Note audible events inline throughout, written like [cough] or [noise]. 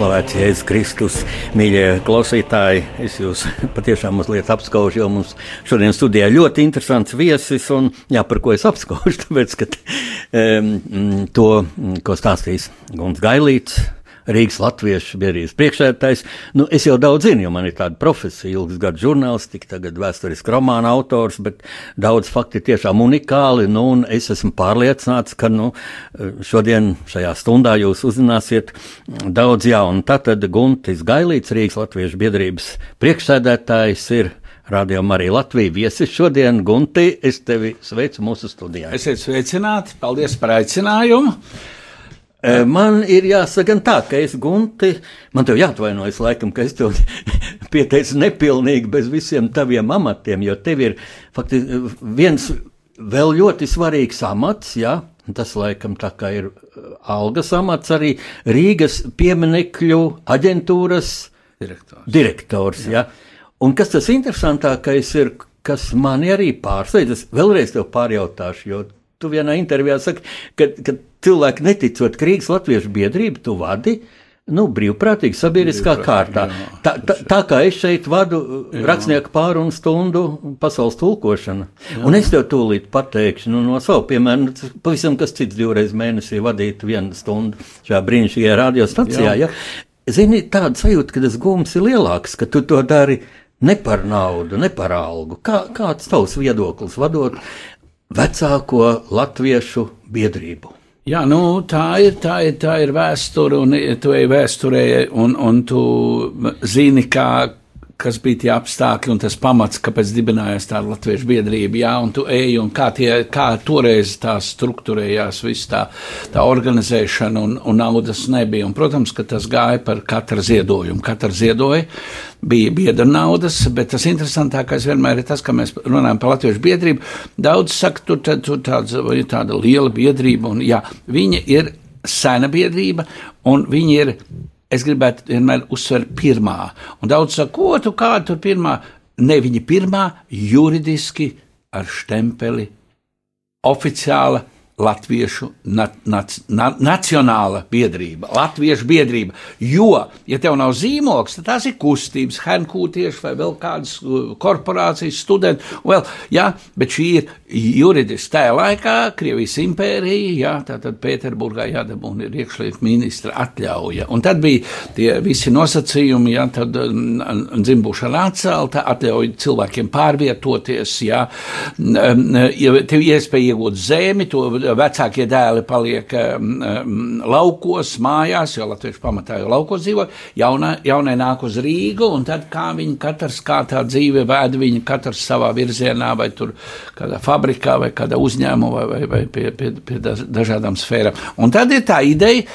Slavēts Jēzus Kristus, mīļie klausītāji, es jūs [laughs] patiešām mazliet apskaužu, jo mums šodien studijā ļoti interesants viesis, un jā, par ko es apskaužu, [laughs] tāpēc, ka [laughs] um, to, ko stāstīs Guns Gailīts, Rīgas Latviešu biedrības priekšsēdētājs. Nu, es jau daudz zinu, jo man ir tāda profesija, ilgs gads žurnālistika, tagad vēsturiski romāna autors, bet daudz fakti tiešām unikāli. Nu, es esmu pārliecināts, ka nu, šodien šajā stundā jūs uzzināsiet daudz jaunu. Tātad Guntis Gailīts, Rīgas Latviešu biedrības priekšsēdētājs, ir Radio Marija Latvija viesis šodien. Gunti, es tevi sveicu mūsu studijā. Esiet sveicināti, paldies par aicinājumu. Man ir jāsaka tā, ka es gunti, man te jāatvainojas, laikam, ka es tev [laughs] pieteicu nepilnīgi bez visiem taviem amatiem, jo tev ir faktiski viens vēl ļoti svarīgs amats, jā, tas laikam tā kā ir algas amats arī Rīgas pieminekļu aģentūras direktors. direktors jā. Jā. Un kas tas interesantākais ir, kas mani arī pārsteidz, es vēlreiz tev pārjautāšu, jo tu vienā intervijā saki, ka, ka cilvēki neticot Krīgas latviešu biedrību, tu vadi. Nu, brīvprātīgi, sabiedriskā kārtā. Tā, tā, tā kā es šeit vadu jā. rakstnieku pārunu stundu pasaules tulkošanu. Jā. Un es tev tūlīt pateikšu, nu, no savu piemēru, nu, pavisam kas cits divreiz mēnesī vadīt vienu stundu šajā brīnišķīgajā radiostacijā. Ja? Zini, tāda sajūta, ka tas gums ir lielāks, ka tu to dari ne par naudu, ne par algu. Kā, kāds tavs viedoklis vadot vecāko latviešu biedrību? Jā, nu, tā ir, tā ir, tā ir vēsture, un tu ej vēsturē, un, un tu zini, kā, kas bija tie apstākļi un tas pamats, kāpēc dibinājās tā latviešu biedrība, jā, un tu ej, un kā, tie, kā toreiz tā struktūrējās, viss tā, tā organizēšana, un, un naudas nebija. Un, protams, ka tas gāja par katru ziedojumu. Katra ziedoja bija biedra naudas, bet tas interesantākais vienmēr ir tas, ka mēs runājam par latviešu biedrību. Daudz saka, tur, tur tāds, tāda liela biedrība, un jā, viņa ir sena biedrība, un viņa ir es gribētu vienmēr uzsvērt pirmā. Un daudz saka, ko tu kāda tur pirmā? Ne viņa pirmā, juridiski ar štempeli, oficiāla Latviešu na, nac, na, nacionāla biedrība, Latviešu biedrība. Jo, ja tev nav zīmogs, tad tās ir kustības, henkūtieši vai vēl kādas uh, korporācijas, studenti. Vēl, jā, bet šī ir juridiski tajā laikā Krievijas impērija, jā, tātad Pēterburgā jādabūna ir iekšlietu ministra atļauja. Un tad bija tie visi nosacījumi, jā, tad um, dzimbūšana atcelta, atļauja cilvēkiem pārvietoties, jā, ja tev iespēja iegūt zemi, to vecākie dēli paliek um, laukos, mājās, jo latvieši pamatā jau laukos dzīvo, jaunai, jaunai nāk uz Rīgu, un tad kā viņi katrs, kā tā dzīve vēd viņi katrs savā virzienā, vai tur kādā fabrikā, vai kādā uzņēmumā, vai, vai pie, pie, pie dažādām sfērām. Un tad ir tā ideja,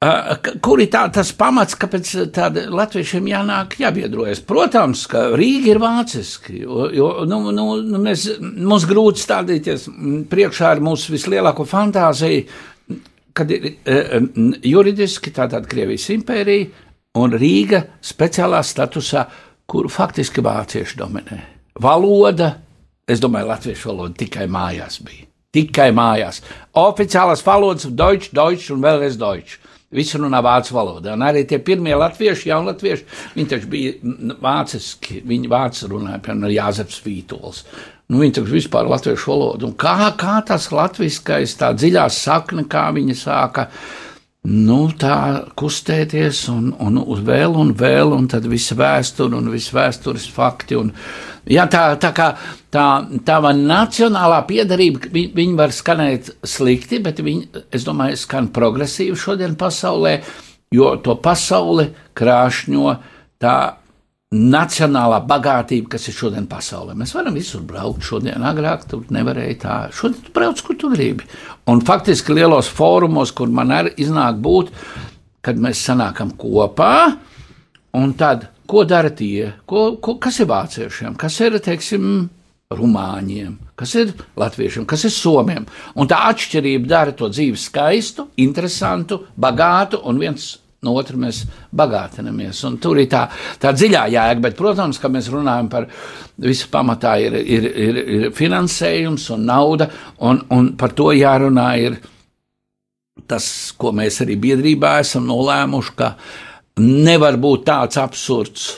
Kur ir tā, tas pamats, kāpēc tāda latviešiem jānāk jābiedrojas? Protams, ka Rīga ir vāciski, jo, nu, nu, nu, mēs, mums grūti stādīties priekšā ar mūsu vislielāko fantāziju, kad ir juridiski tātad Krievijas impērija un Rīga speciālā statusā, kur faktiski vācieši dominē. Valoda, es domāju, latviešu valoda tikai mājās bija. Tikai mājās. Oficiālās valodas, deutsch, deutsch un vēlreiz deutsch. Visi runā vācu valodā. Un arī tie pirmie latvieši, jaunatvieši, viņi taču bija vāciski, viņi vācu runāja, piemēram, Jāzeps Vītols. Nu, viņi taču vispār latviešu valodu. Un kā, kā tas latviskais, tā dziļā sakne, kā viņi sāka nu, tā kustēties, un, un uz vēl un vēl, un tad viss vēsture un viss vēstures fakti. Un, Jā, tā, tā kā tā, tā nacionālā piedarība, viņi, viņi var skanēt slikti, bet viņi, es domāju, skan progresīvi šodien pasaulē, jo to pasauli krāšņo tā nacionālā bagātība, kas ir šodien pasaulē. Mēs varam visur braukt. Šodien agrāk tur nevarēja tā. Šodien tu brauc, kur tu gribi. Un faktiski lielos fórumos, kur man arī iznāk būt, kad mēs sanākam kopā, un tad, ko dara tie, ko, ko, kas ir vāciešiem, kas ir, teiksim, rumāņiem, kas ir latviešiem, kas ir somiem. Un tā atšķirība dara to dzīvi skaistu, interesantu, bagātu un viens no otra mēs bagātinamies. Un tur ir tā, tā dziļā jēga, bet, protams, ka mēs runājam par visu pamatā ir, ir, ir, ir finansējums un nauda, un, un par to jārunā ir tas, ko mēs arī biedrībā esam nolēmuši, ka nevar būt tāds absurds,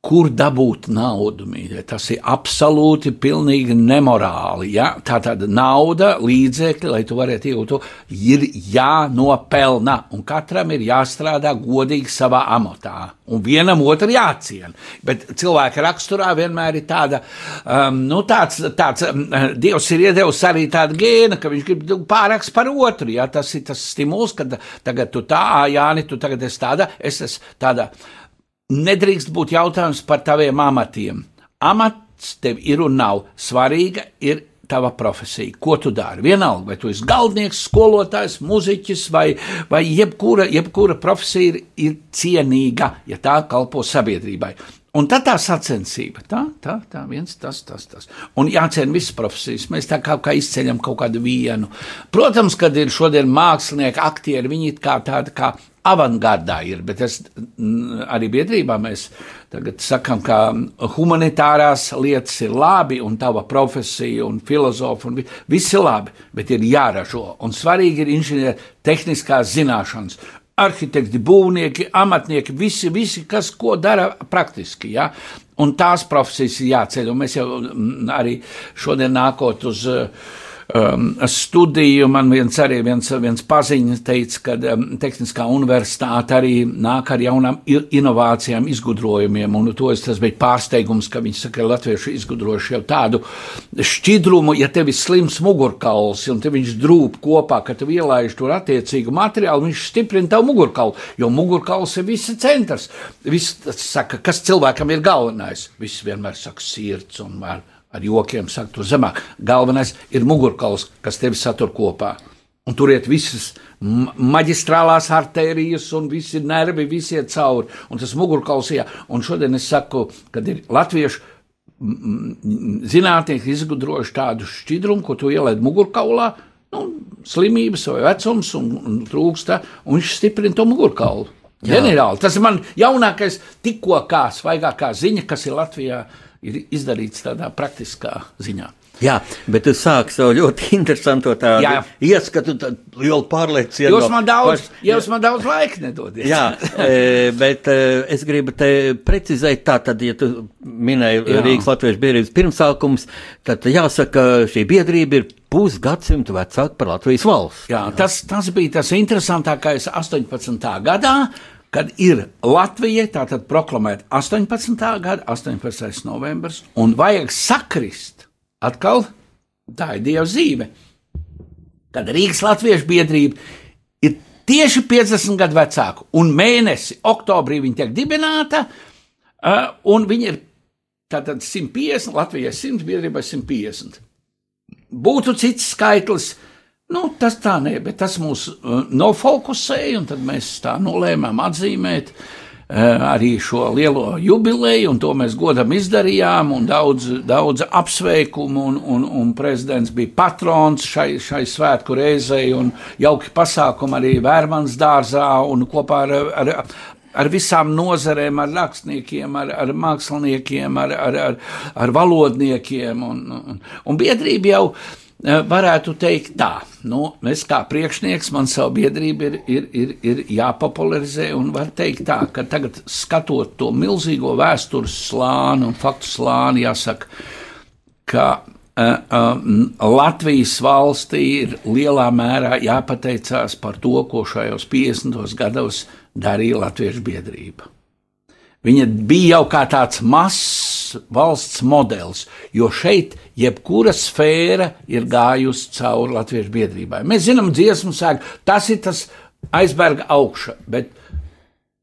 Kur dabūt naudu, mīļie? Tas ir absolūti pilnīgi nemorāli. Ja? Tā tad nauda, līdzekļi, lai tu varētu iegūt ir jānopelna, un katram ir jāstrādā godīgi savā amatā, un vienam otru jāciena. Bet cilvēka raksturā vienmēr ir tāda, um, nu tāds, tāds um, Dievs ir iedevis arī tādu gēnu, ka viņš grib pārāks par otru. Ja? Tas ir tas stimuls, ka tagad tu tā, Jāni, tu tagad esi tāda, es esmu tāda nedrīkst būt jautājums par taviem amatiem. Amats tev ir un nav. Svarīga ir tava profesija, ko tu dari. Vienalga, vai tu esi galdnieks, skolotājs, muzeķis vai, vai jebkura, jebkura profesija ir, ir cienīga, ja tā kalpo sabiedrībai. Un tad tā sacensība, tā, tā, tā, viens, tas, tas, tas. Un jāciena visas profesijas. Mēs tā kā, kā izceļam kaut kādu vienu. Protams, kad ir šodien mākslinieki, aktieri, viņi ir kā tādi kā avangardā ir, bet es arī biedrībā mēs tagad sakam, ka humanitārās lietas ir labi un tava profesija un filozofa un viss ir labi, bet ir jāražo. Un svarīgi ir inženieru tehniskās zināšanas. Arhitekti, būvnieki, amatnieki, visi, visi, kas ko dara praktiski. Ja? Un tās profesijas ir jāceļ. Un mēs jau arī šodien nākot uz uh, um, studiju. Man viens arī viens, viens paziņas teica, ka um, Tehniskā universitāte arī nāk ar jaunām inovācijām, izgudrojumiem, un to es, tas bija pārsteigums, ka viņi saka, ka latvieši izgudrojuši jau tādu šķidrumu, ja tev ir slims mugurkauls, un te viņš drūp kopā, ka tu ielaiž tur attiecīgu materiālu, viņš stiprina tavu mugurkaulu, jo mugurkauls ir visa centrs. Viss saka, kas cilvēkam ir galvenais. Viss vienmēr saka sirds un mēr ar jokiem saka, to zemāk. Galvenais ir mugurkauls, kas tevi satur kopā. Un tur iet visas maģistrālās arterijas, un visi nervi, visi iet cauri. Un tas mugurkauls, jā. Un šodien es saku, kad ir latviešu zinātnieki izgudrojuši tādu šķidrumu, ko tu ielaid mugurkaulā, nu, slimības vai vecums, un, un trūksta, un viņš stiprina to mugurkaulu. Ģenerāli, tas ir man jaunākais, tikko kā svaigākā ziņa, kas ir Latvijā ir izdarīts tādā praktiskā ziņā. Jā, bet tu sāki savu ļoti [laughs] interesantu tādu jā. ieskatu, lielu pārliecību. Jūs man daudz, paš... jūs man daudz laika nedodiet. Jā, [laughs] e, bet e, es gribu te precizēt tā, tad, ja tu minēji jā. Rīgas Latviešu biedrības pirmsākums, tad jāsaka, šī biedrība ir pusgadsimtu vecāka par Latvijas valsts. Jā, tas, tas bija tas interesantākais 18. gadā, kad ir Latvija, tātad proklamēta 18. gada 18. novembris, un vajag sakrist atkal, tā ir Dieva zīme, kad Rīgas Latviešu biedrība ir tieši 50 gadu vecāka, un mēnesi oktobrī viņa tiek dibināta, un viņa ir tātad 150, Latvijai 100, biedrībai 150. Būtu cits skaitlis, uh, Nu, tas tā nē, bet tas mūs uh, nofokusēja, un tad mēs tā nolēmām atzīmēt uh, arī šo lielo jubileju, un to mēs godam izdarījām, un daudz, daudz apsveikumu, un, un, un prezidents bija patrons šai, šai svētku reizei, un jauki pasākumi arī Vērmans dārzā, un kopā ar, ar, ar visām nozarēm, ar rakstniekiem, ar, ar māksliniekiem, ar, ar, ar, ar valodniekiem, un, un, un biedrība jau varētu teikt tā, nu, es kā priekšnieks, man savu biedrību ir, ir, ir, ir jāpopularizē, un var teikt tā, ka tagad skatot to milzīgo vēstures slāni un faktu slāni, jāsaka, ka uh, uh, Latvijas valstī ir lielā mērā jāpateicās par to, ko šajos 50. gados darīja Latviešu biedrība. Viņa bija jau kā tāds mazs valsts modelis, jo šeit jebkura sfēra ir gājusi cauri Latviešu biedrībai. Mēs zinām, dziesmu sēklu, tas ir tas aizberga augša, bet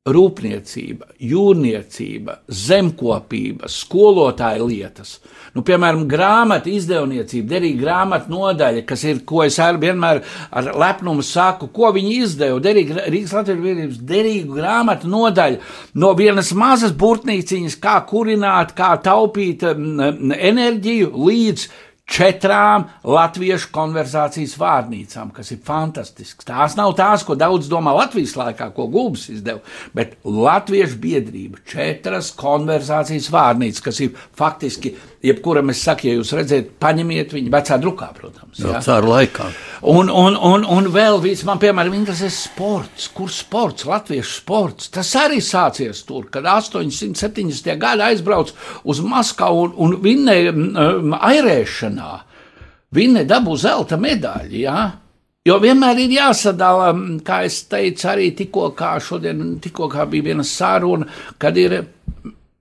rūpniecība, jūrniecība, zemkopība, skolotāja lietas. Nu, piemēram, grāmatu izdevniecība, derīga grāmatu nodaļa, kas ir, ko es ar, vienmēr ar lepnumu saku, ko viņi izdeva. Derīga, Rīgas Latvijas Biedrības derīgu grāmatu nodaļa no vienas mazas burtnīciņas, kā kurināt, kā taupīt um, enerģiju, līdz četrām latviešu konverzācijas vārnīcām, kas ir fantastisks. Tās nav tās, ko daudz domā Latvijas laikā, ko Gulbis izdeva, bet Latviešu biedrība četras konverzācijas vārnīcas, kas ir faktiski jebkuram es saku, ja jūs redzat, paņemiet viņu vecā drukā, protams. Jā, cāru laikā. Un, un, un, un vēl viens, man piemēram, interesē sports. Kur sports, latviešu sports? Tas arī sācies tur, kad 870. gadā aizbrauc uz Maskavu un, un vinnēja um, airēšanā. Viņa dabū zelta medaļu. Ja? Jo vienmēr ir jāsadala, kā es teicu, arī tikko kā šodien, tikko kā bija viena sāruna, kad ir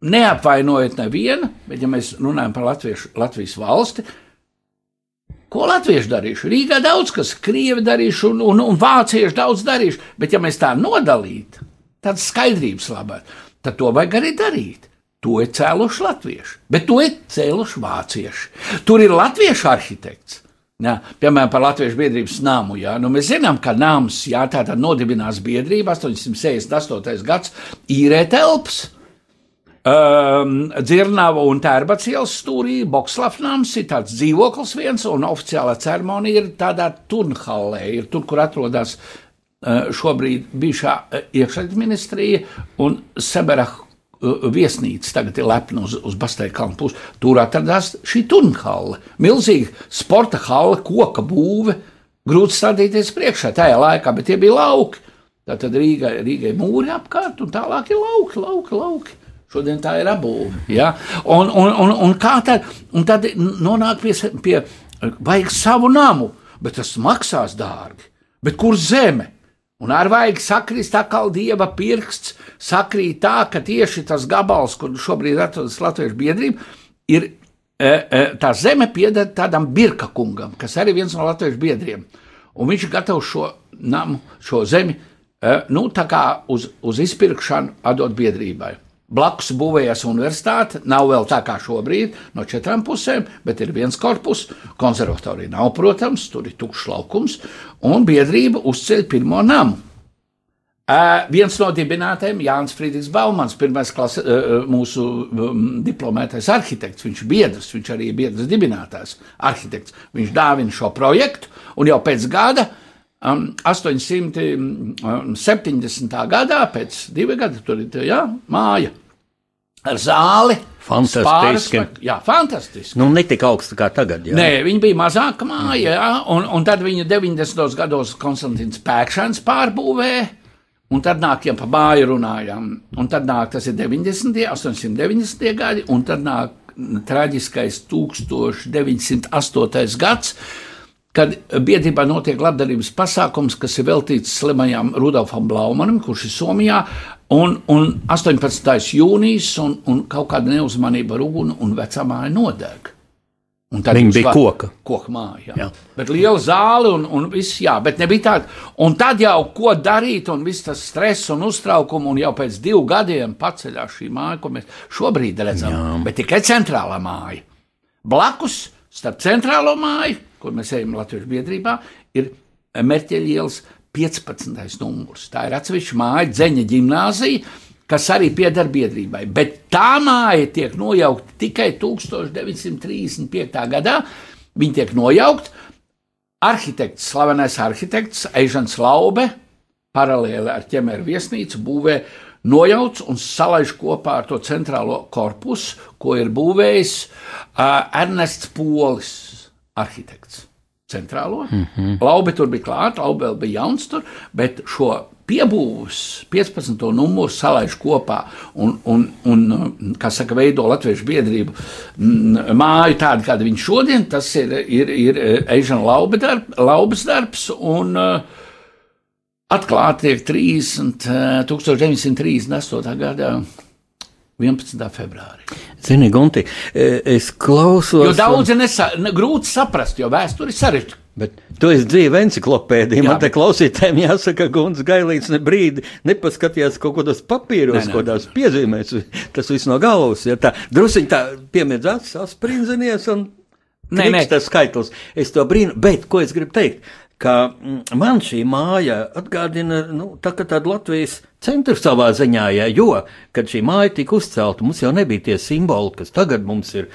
neapvainojot nevienu, bet ja mēs runājam par Latviešu, Latvijas valsti, ko latvieši darīšu? Rīgā daudz kas, krievi darīšu un, un, un vācieši daudz darīšu, bet ja mēs tā nodalītu, tad skaidrības labāk, tad to vajag arī darīt. To ir cēluši latvieši, bet to ir cēluši vācieši. Tur ir latviešu arhitekts. Jā, piemēram, par Latvijas biedrības nāmu. Jā. Nu, mēs zinām, ka nams tad nodibinās biedrība 868. gads īrē telpas. Um, Dzirnava un Tērbats ielas stūrī, Bokslafnams ir tāds dzīvoklis viens, un oficiālā ceremonija ir tādā turnhallē, ir tur, kur atrodas uh, šobrīd bijušā uh, iekšļietu ministrija un Seberah uh, viesnīca, tagad ir lepna uz, uz Basteļa kalnu pusi. Tur atradās šī turnhalle, milzīga sporta halle, koka būve, grūti stādīties priekšā tajā laikā, bet tie bija lauki. Tātad Rīgai, Rīgai mūri apkārt, un tālāk ir lauki, lauki, lauki. Šodien tā ir apbūve. Ja? Un, un, un, un tad, un tad nonāk pie, pie, vajag savu namu, bet tas maksās dārgi. Bet kur zeme? Un ar vajag sakrist atkal dieva pirksts, sakrīt tā, ka tieši tas gabals, kur šobrīd atrodas Latvijas biedrība, ir e, e, tā zeme pieder tādam birka kungam, kas arī viens no Latvijas biedriem. Un viņš ir gatavs šo namu, šo zemi, e, nu, tā kā uz, uz izpirkšanu atdot biedrībai. Blakus būvējas universitāte, nav vēl tā kā šobrīd, no četrām pusēm, bet ir viens korpus. Konservatorija nav, protams, tur ir tukšs laukums, un biedrība uzceļ pirmo namu. Uh, viens no dibinātājiem, Jānis Friedrichs Baumans, pirmais klase, uh, mūsu um, diplomētais arhitekts, viņš ir biedrs, viņš arī ir biedrs dibinātājs, arhitekts. Viņš dāvina šo projektu, un jau pēc gada uh, 870. gadā, pēc diviem gadiem, tur ir jā, māja ar zāli. Fantastiski. Spāras, jā, fantastiski. Nu, ne tik augsta kā tagad. Jā. Nē, viņa bija mazāka māja, jā, un, un tad viņa 90. gados Konstants Pēkšņs pārbūvēja. Un tad nāk, ja pa māju runājam, un tad nāk tas ir 90. 890. gadi, un tad nāk traģiskais 1908. gads, kad biedrībā notiek labdarības pasākums, kas ir veltīts slimajam Rudolfam Blaumanam, kurš ir Somijā, un, un 18. jūnijas, un, un kaut kāda neuzmanība uguni, un vecā māja nodeg. Viņa bija var, koka. Koka māja. Jā. Jā. Bet liela zāle un, un viss, jā, bet nebija tāda. Un tad jau ko darīt, un viss tas stress un uztraukums, un jau pēc divu gadiem paceļās šī māja, ko mēs šobrīd redzam. Jā. Bet tikai centrālā māja. Blakus starp centrālo māju kur mēs ejam Latvijas biedrībā, ir Merķeļa ielas 15. numurs. Tā ir atsevišķa māja, Dzeņa ģimnāzija, kas arī pieder biedrībai. Bet tā māja tiek nojaukta tikai 1935. gadā. Viņa tiek nojaukta. Arhitekts, slavenais arhitekts Eižants Laube, paralēli ar ķemeru viesnīcu, būvē nojauc un salaiž kopā ar to centrālo korpusu, ko ir būvējis uh, Ernests Polis arhitekts. Centrālo. Mm -hmm. Laube tur bija klāta, Laube vēl bija jauns tur, bet šo piebūves 15. numuru salaiž kopā un, un, un kā saka, veido Latviešu biedrību māju tādu, kāda viņš šodien, tas ir, ir, ir Eižana Laube darb, Laubes darbs un uh, atklāti tiek 30, 1938. gadā 11. februārī. Zini, Gunti, e, es klausos. Jo daudzi nesa, grūti saprast, jo vēsture ir sarežģīta. Bet tu esi dzīva enciklopēdija. Man te klausītājiem jāsaka, ka Guns Gailīts ne brīdi nepaskatījās kaut kādos papīros, kaut kādās piezīmēs. Tas viss no galvas. Ja tā drusiņ tā piemiedzās, sasprindzinies un Nē, nē, tas skaitlis. Es to brīnu, bet ko es gribu teikt? Ka mm, man šī māja atgādina nu, tā, tādu Latvijas centru savā ziņā, ja, jo, kad šī māja tika uzcelta, mums jau nebija tie simboli, kas tagad mums ir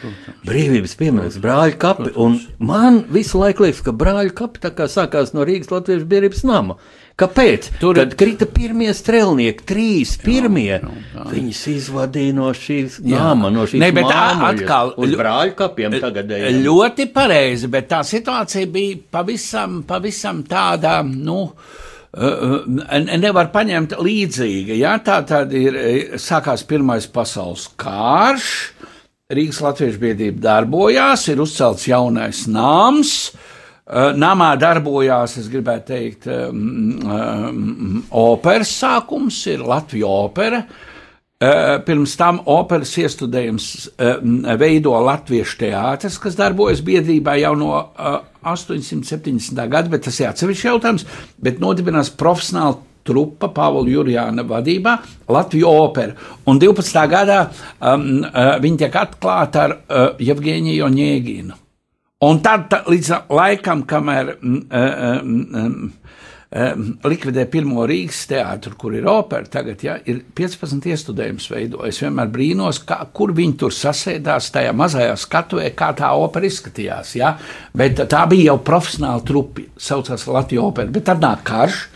brīvības piemērs, brāļu kapi. Man visu laiku liekas, ka brāļu kapi sākās no Rīgas Latvijas biedrības nama. Kāpēc? Tur kad krita pirmie strēlnieki, trīs pirmie. Jā, jā, jā. Viņus izvadīja no šīs nama, no šīs ne, bet atkal uz brāļu kapiem tagad. Ļoti pareizi, bet tā situācija bija pavisam, pavisam tāda, nu. Nevar paņemt līdzīga. Jā, tā tad ir sākās Pirmais pasaules karš, Rīgas Latviešu biedrība darbojās, ir uzcelts jaunais nams, uh, namā darbojās, es gribētu teikt, um, operas sākums, ir Latvijas opera. Pirms tam operas iestudējums veido Latviešu teātris, kas darbojas biedrībā jau no 870. gada, bet tas ir atsevišķs jautājums, bet nodibinās profesionāli trupa Pāvila Jurijāna vadībā Latviju opera. Un 12. gadā um, uh, viņi tiek atklāti ar uh, Jevģēniju Oņēginu. Un tad tā, līdz laikam, kamēr mm, mm, mm, likvidē pirmo Rīgas teātru, kur ir opera, tagad ja, ir 15 iestudējums veidojas. Es vienmēr brīnos, kā, kur viņi tur sasēdās tajā mazajā skatuvē, kā tā opera izskatījās. Ja? Bet tā bija jau profesionāla trupi, saucās Latvijas opera, bet tad nāk karš.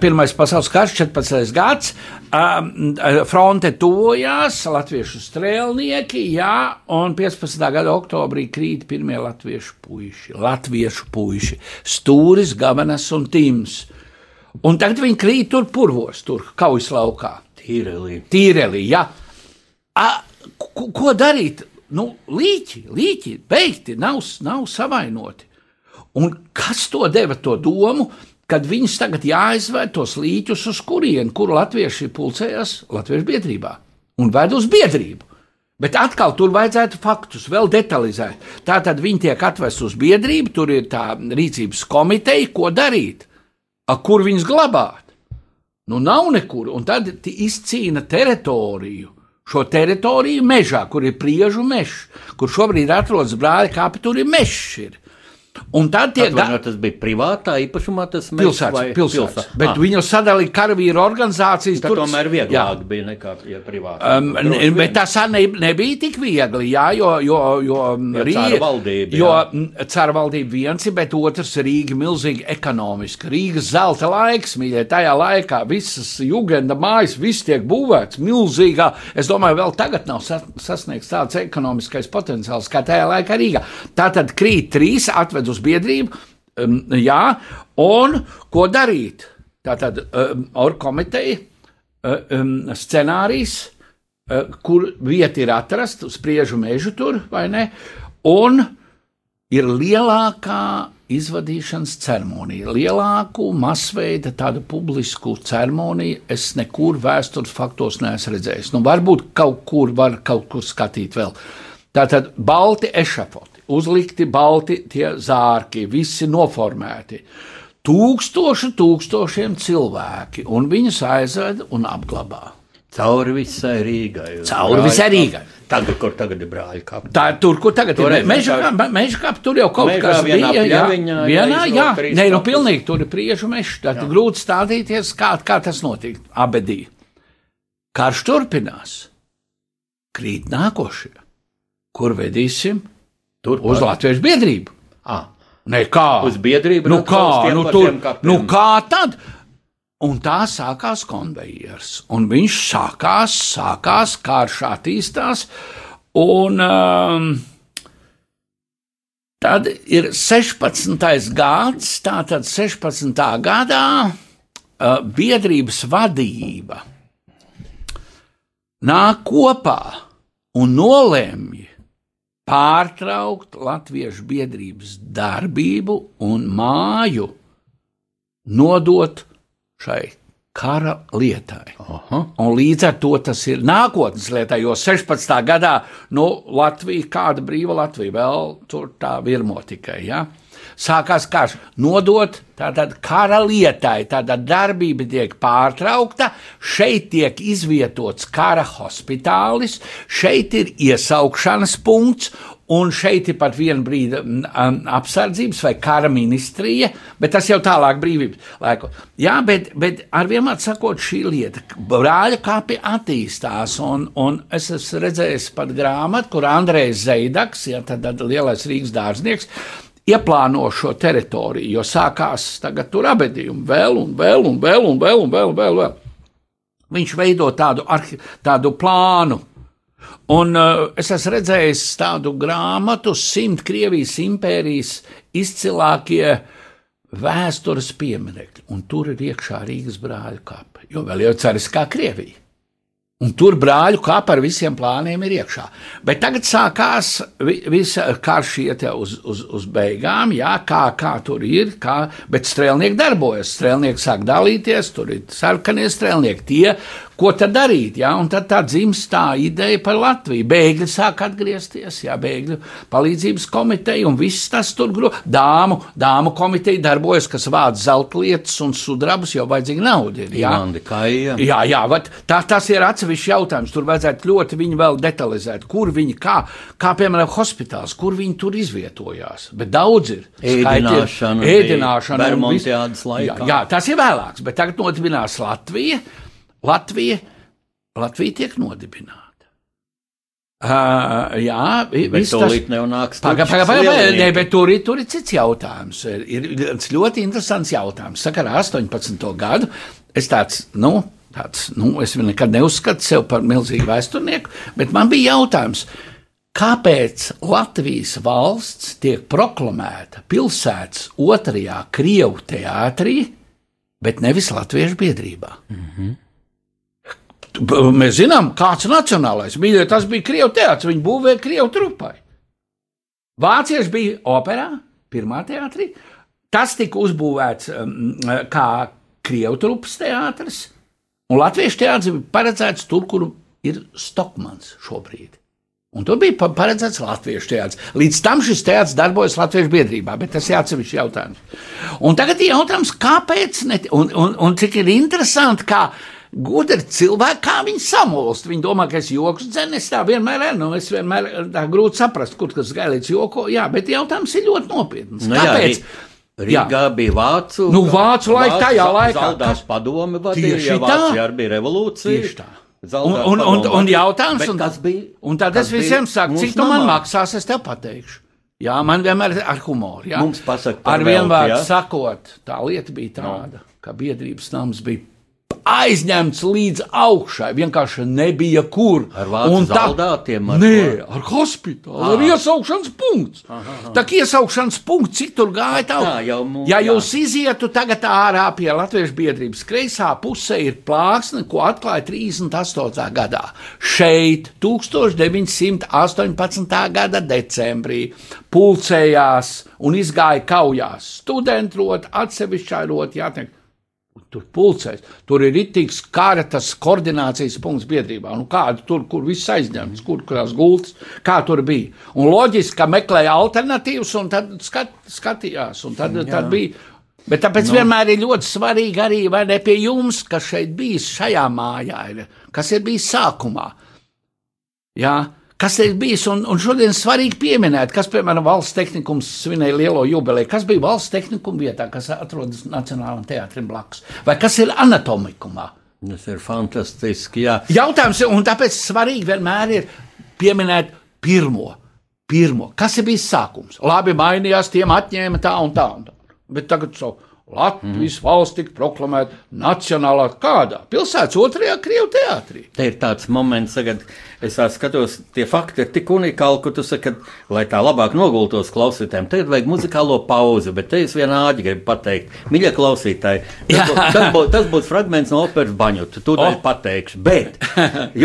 Pirmais pasaules karš, 14. gads, fronte tuvojās, latviešu strēlnieki, jā, un 15. gada oktobrī krīt pirmie latviešu puiši, latviešu puiši, stūris, gavenas un tims. Un tagad viņi krīt tur purvos, tur kaujas laukā. Tīrelī. Tīrelī, jā. A, ko, ko darīt? Nu, līķi, līķi, beigti, nav, nav savainoti. Un kas to deva to domu? Kad viņus tagad jāizved tos līķus uz kurienu, kur latvieši pulcējas Latviešu biedrībā un ved uz biedrību. Bet atkal tur vajadzētu faktus vēl detalizēt. Tā tad viņi tiek atvest uz biedrību, tur ir tā rīcības komiteja, ko darīt, A, kur viņus glabāt. Nu, nav nekur, un tad izcīna teritoriju. Šo teritoriju mežā, kur ir priežu mežs, kur šobrīd atrodas brāļa kāpi, tur ir mežs. Un tad tie gadi. Tas bija privātā īpašumā, tas bija pilsētas. pilsētas. pilsētas. Bet ah. viņu sadalīja karavīru organizācijas. Tā tur tomēr vieglāk jā. bija nekā ja privātā. Um, ne, bet tas ne, nebija tik viegli, jā, jo, jo, jo Rīga valdība. Jo cara valdība viens bet otrs Rīga milzīgi ekonomiski. Rīgas zelta laiks, mīļie, tajā laikā visas jugenda mājas, viss tiek būvēts milzīgā. Es domāju, vēl tagad nav sasniegts tāds ekonomiskais potenciāls kā tajā laikā Rīgā. Tā tad krīt trīs atved uz biedrību, um, jā, un ko darīt? Tātad um, ar komiteju um, scenārijs, uh, kur vieta ir atrasta, spriežu mežu tur, vai ne, un ir lielākā izvadīšanas ceremonija. Lielāku masveida tādu publisku ceremoniju es nekur vēstures faktos neesmu redzējis. Nu, varbūt kaut kur var kaut kur skatīt vēl. Tātad balti ešafoti uzlikti balti tie zārki, visi noformēti. Tūkstoši, tūkstošiem cilvēki, un viņus aizved un apglabā. Cauri visai Rīgai. Cauri visai Rīgai. Tagad, kur tagad ir brāļa kapi? Tā ir tur, kur tagad Toreiz ir meža kapi. Meža kapi tur jau kaut kas bija. Jā, vienā, vienā jā. Nē, nu pilnīgi tur ir priežu mežs. Tad jā. grūti stādīties, kā, kā tas notika. Abedī. Karš turpinās. Krīt nākošie. Kur vedīsim? Tur uz Latvijas biedrību. Ah. Nē, kā? Uz biedrību. Nu, kā? Nu, tur, nu, kā tad? Un tā sākās konvejers. Un viņš sākās, sākās, karš attīstās. Un um, tad ir 16. gads, tātad 16. gadā uh, biedrības vadība nāk kopā un nolēmj pārtraukt Latviešu biedrības darbību un māju nodot šai kara lietai. Aha. Un līdz ar to tas ir nākotnes lietai, jo 16. gadā nu, Latvija, kāda brīva Latvija, vēl tur tā virmo tikai. Ja? Sākās karš. Nodot tātad kara lietai, tāda darbība tiek pārtraukta, šeit tiek izvietots kara hospitālis, šeit ir iesaukšanas punkts, Un šeit ir pat viena brīda apsardzības vai kara ministrija, bet tas jau tālāk brīvības laiku. Jā, bet, bet ar vienmēr sakot, šī lieta, brāļa kāpi attīstās, un, un es esmu redzējis pat grāmatu, kur Andrejs Zeidaks, ja tad, tad lielais Rīgas dārznieks, ieplāno šo teritoriju, jo sākās tagad tur abedījumi vēl un vēl un vēl un vēl un vēl un vēl. vēl. Viņš veido tādu, arhi, tādu plānu, Un uh, es esmu redzējis tādu grāmatu, simt Krievijas impērijas izcilākie vēstures pieminekļi, un tur ir iekšā Rīgas brāļu kapa, jo vēl jau ceras kā Krievija. Un tur brāļu kapa ar visiem plāniem ir iekšā. Bet tagad sākās visa karš iet uz, uz, uz beigām, jā, kā, kā tur ir, kā, bet strēlnieki darbojas. Strēlnieki sāk dalīties, tur ir sarkanie strēlnieki, tie, Ko tad darīt? Ja? Un tad tā dzimst tā ideja par Latviju. Bēgļi sāk atgriezties, jā, bēgļu palīdzības komiteja un viss tas tur grūti. Dāmu, dāmu komiteja darbojas, kas vāc zelta lietas un sudrabus, jo vajadzīga nauda. Ir, jā, Kaija. jā, jā vat, tā, tas ir atsevišķs jautājums. Tur vajadzētu ļoti viņu vēl detalizēt, kur viņi, kā, kā piemēram, hospitāls, kur viņi tur izvietojās. Bet daudz ir. Ēdināšana, ēdināšana. Laikā. Jā, jā, tas ir vēlāks, bet tagad nodibinās Latvija. Latvija, Latvija tiek nodibināta. Uh, jā, tas ir neunāks. Pagaidām, pagaidām, nē, bet tur ir, tur ir cits jautājums. Ir, ir ļoti interesants jautājums. Sakarā 18. gadu es tāds, nu, tāds, nu, es nekad neuzskatu sevi par milzīgu vēsturnieku, bet man bija jautājums, kāpēc Latvijas valsts tiek proklamēta pilsētas otrajā Krievu teātrī, bet nevis Latviešu biedrībā? Mm -hmm. Mēs zinām, kāds nacionālais. Mīļie, tas bija Krievijas teātris, viņi būvēja Krievijas trupai. Vācieši bija operā, pirmā teātrī. Tas tika uzbūvēts um, kā Krievijas trupas teātris, un Latvijas teātris bija paredzēts tur, kur ir Stokmans šobrīd. Un tur bija paredzēts latviešu teātris. Līdz tam šis teātris darbojas Latviešu biedrībā, bet tas ir atsevišķs jautājums. Un tagad ir jautājums, kāpēc, ne, un, un, un cik ir interesanti, kā gudri cilvēki, kā viņi samulst. Viņi domā, ka es joks dzēnu, es tā vienmēr esmu. Nu, es vienmēr tā grūti saprast, kur tas gailīts joko. Jā, bet jautājums ir ļoti nopietns. Nu, Kāpēc? Jā, Rīgā jā. bija vācu, nu, vācu laika, tajā laikā. Zaldās padomi vadīja, ja Vācijā arī bija revolūcija. Tieši tā. Un, un, un, un jautājums, un, bija, un tad es visiem saku, cik tu man maksās, es tev pateikšu. Jā, man vienmēr ir ar humoru. Jā. Mums pasaka, ar vienvārdu sakot, tā lieta bija tāda, no. ka biedrības nams bija aizņemts līdz augšai. Vienkārši nebija kur. Ar vācu zaldātiem? Ar nē, ar hospitālu, ar iesaukšanas punktu. Tā kā iesaukšanas punkts, cik tur gāja tā, tā jau mums. Ja jūs jā. izietu tagad ārā pie Latviešu biedrības kreisā pusē ir plāksne, ko atklāja 38. gadā. Šeit 1918. gada decembrī pulcējās un izgāja kaujās studentrot, atsevišķā rot, jāteikt Tur pulcēs, tur ir itīgs kara tas koordinācijas punkts biedrībā. Nu, kādu tur, kur viss aizņemts, kur kurās gultas, kā tur bija. Un loģiski, ka meklēja alternatīvas un tad skat, skatījās, un tad, Jā. tad bija. Bet tāpēc nu. vienmēr ir ļoti svarīgi arī, vai ne pie jums, kas šeit bijis šajā mājā, ir, kas ir bijis sākumā. Jā, Kas ir bijis, un, un šodien svarīgi pieminēt, kas, piemēram, valsts tehnikums svinēja lielo jubileju, kas bija valsts tehnikuma vietā, kas atrodas Nacionālajam teātrim blakus, vai kas ir anatomikumā. Tas ir fantastiski. Jā. Jautājums, un tāpēc svarīgi vienmēr ir pieminēt pirmo, pirmo. Kas ir bijis sākums? Labi, mainījās, tiem atņēma tā un tā. Un tā. Bet tagad savu Latvijas mm. valsts tika proklamēta nacionālā kādā pilsētas otrajā Krievijas teātrī. Te ir tāds moments, kad es skatos, tie fakti ir tik unikāli, ka tu saki, ka, lai tā labāk nogultos klausītājiem, tagad vajag muzikālo pauzi, bet te es vienā āķi gribu pateikt, mīļie klausītāji, tas, būs, tas, būs, tas būs fragments no operas baņuta, tu to oh. pateikšu, bet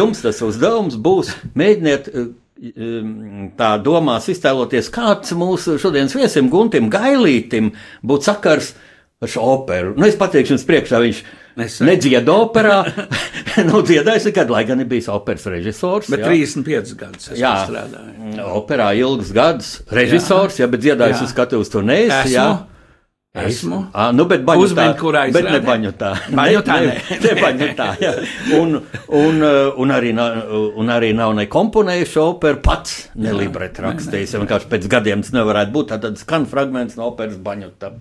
jums tas uzdevums būs mēģiniet um, tā domās iztēloties, kāds mūsu šodienas viesim Guntim Gailītim būtu sakars ar šo operu. Nu, es pateikšu jums priekšā, viņš Nesen. Nedzieda operā, [laughs] nu, dziedājis nekad, lai gan ir bijis operas režisors. Bet jā. 35 gadus es Jā, strādāju. operā ilgus gadus, režisors, jā, bet dziedājis Jā. uz skatuves to neesi. Esmu. Jā. À, nu, bet baņotā, Uzmini, kurā bet ne baņotā. Baņotā [laughs] ne, ne, ne baņotā, jā. Un, un, un, arī nav, un arī nav ne komponējuši operu pats, ne libretu rakstījis. Vienkārši pēc gadiem tas nevarētu būt. Tad skan fragments no operas baņotā.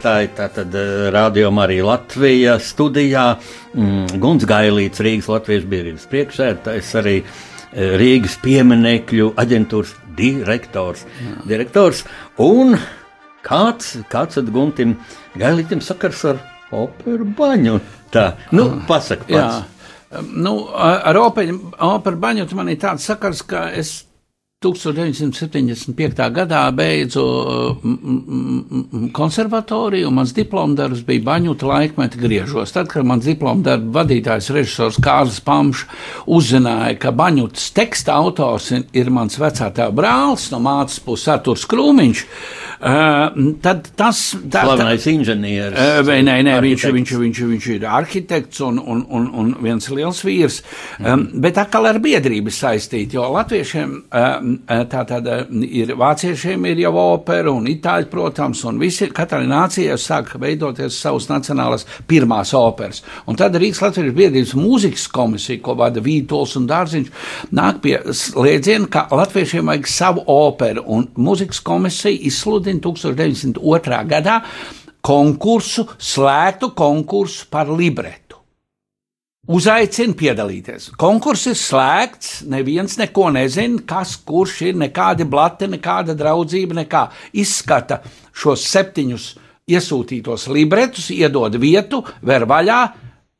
Klausītāji, tātad rādījumā arī Latvija studijā. Mm, Guns Gailīts, Rīgas Latvijas biedrības priekšsēdētājs, arī eh, Rīgas pieminekļu aģentūras direktors. direktors. Un kāds, kāds tad Guntim Gailītam sakars ar operu baņu? Tā, nu, pasak pats. Jā. Nu, ar operu baņu man ir tāds sakars, ka es 1975. gadā beidzu mm, mm, mm, konservatoriju, un mans diplomdarbs bija Baņuta laikmeta griežos. Tad, kad mans diplomdarba vadītājs režisors Kārlis Pamšs uzzināja, ka Baņutas teksta autors ir, ir mans vecā tēva brālis no mātes puses Arturs Krūmiņš, uh, tad tas... Tā, Slavenais inženieris. Uh, vai nē, nē viņš, viņš, viņš, viņš ir arhitekts un, un, un, un viens liels vīrs. Um, bet atkal ar biedrību saistīti, jo latviešiem um, tā tad um, ir, vāciešiem ir jau opera un itāļi, protams, un visi, katrai nācijai sāk veidoties savas nacionālas pirmās operas. Un tad Rīgas Latvijas biedrības mūzikas komisija, ko vada Vītols un Dārziņš, nāk pie slēdziena, ka latviešiem vajag savu operu, un mūzikas komisija izsludina 1902. gadā konkursu, slēgtu konkursu par libretu. Uzaicina piedalīties. Konkurss ir slēgts, neviens neko nezina, kas kurš ir, nekāda blate, nekāda draudzība, nekā izskata šos septiņus iesūtītos libretus, iedod vietu, ver vaļā,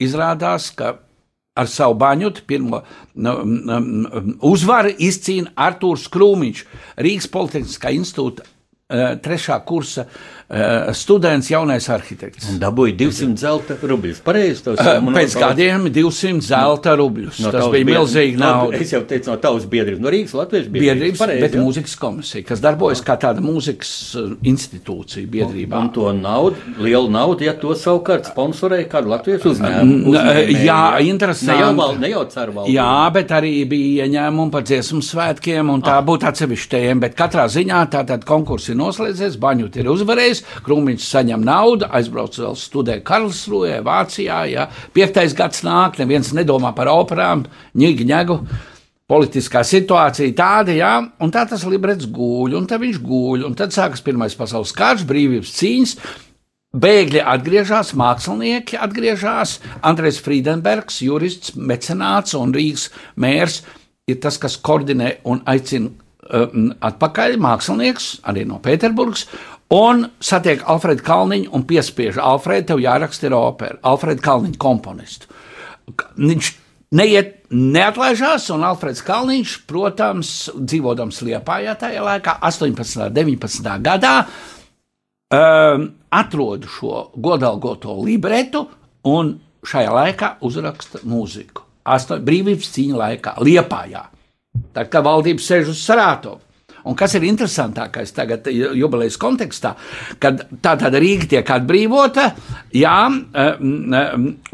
izrādās, ka ar savu baņutu pirmo nu, um, uzvaru izcīna Artūrs Krūmiņš, Rīgas Politehniskā institūta trešā kursa uh, students, jaunais arhitekts. Un dabūja 200 zelta rubļus. Pareizi tos Uh, Pēc gadiem 200 zelta rubļus. No Tas bija milzīgi nauda. Es jau teicu, no tavas biedrības, no Rīgas Latvijas biedrības. Biedrības, Pareizi, bet jā. mūzikas komisija, kas darbojas kā tāda mūzikas institūcija biedrībā. Un to naudu, lielu naudu, ja to savukārt sponsorēja kāda Latvijas uzņēmuma. Uzņēmēji, jā, interesanti. ne jau ceru valdību. Jā, bet arī bija ieņēmumi par dziesmu svētkiem, un tā Ah. būtu atsevišķa tēma. Bet katrā ziņā tātad konkurss ir noslēdzies, Baņut ir uzvarējis, Krūmiņš saņem naudu, aizbrauc vēl studēt Karlsruē, Vācijā. Jā. Piektais gads nāk, neviens nedomā par operām, ņīgi, ņegu. Politiskā situācija tāda, jā, un tā tas librets guļ, un tad viņš guļ, un tad sākas Pirmais pasaules karš, brīvības cīņas, Bēgļi atgriežas, mākslinieki atgriežas. Andrēs Friedenbergs, jurists, mecenāts un Rīgas mērs ir tas, kas koordinē un aicina atpakaļ mākslinieks, arī no Pēterburgas, un satiek Alfredu Kalniņu un piespiež Alfredu, tev jāraksta ir opera, Alfredu Kalniņu komponistu. Viņš neiet, neatlaižās, un Alfreds Kalniņš, protams, dzīvodams Liepājā tajā laikā, 18. un 19. gadā, um, atrod šo godalgoto libretu un šajā laikā uzraksta mūziku. Asto, brīvības cīņa laikā, Liepājā. Tā kā valdība sēž uz Sarātovu. Un kas ir interesantākais tagad, jubilejas kontekstā, kad tā tāda Rīga tiek atbrīvota, jā,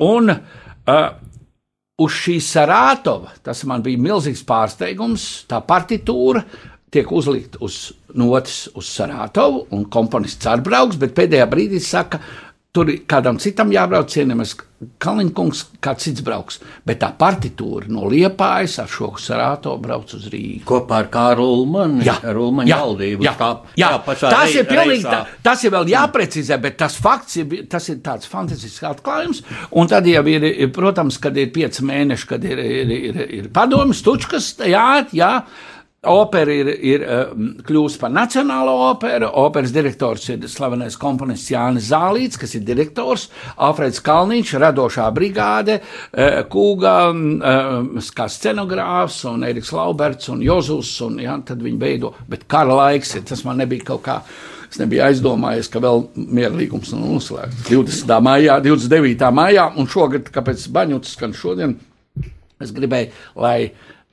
un uz šī Sarātova, tas man bija milzīgs pārsteigums, tā partitūra tiek uzlikta uz notis uz Sarātovu, un komponists atbrauks, bet pēdējā brīdī saka, Tur kādam citam jābrauc, cienījamies Kaliņkungs, kāds cits brauks. Bet tā partitūra no Liepājas ar šo sarāto brauc uz Rīgu. Kopā ar Kārlu Ulmanu, jā, ar Ulmanu jā, valdību. Jā, tā, jā, tā tas ir pilnīgi, tā, tas ir vēl jāprecizē, bet tas fakts ir, tas ir tāds fantastisks atklājums. Un tad jau ir, protams, kad ir pieci mēneši, kad ir, ir, ir, ir padomis, tučkas, jā, jā. Opera ir, ir kļuvusi par nacionālo operu. Operas direktors ir slavenais komponists Jānis Zālīts, kas ir direktors, Alfreds Kalniņš, radošā brigāde, Kūga, kā scenogrāfs, un Eriks Lauberts un Jozus, un jā, tad viņi beido. Bet kara laiks tas man nebija kaut kā. Es nebiju aizdomājies, ka vēl mierlīgums nav noslēgts. 20. maijā, 29. maijā, un šogad, kāpēc baņotas skan šodien, es gribēju, lai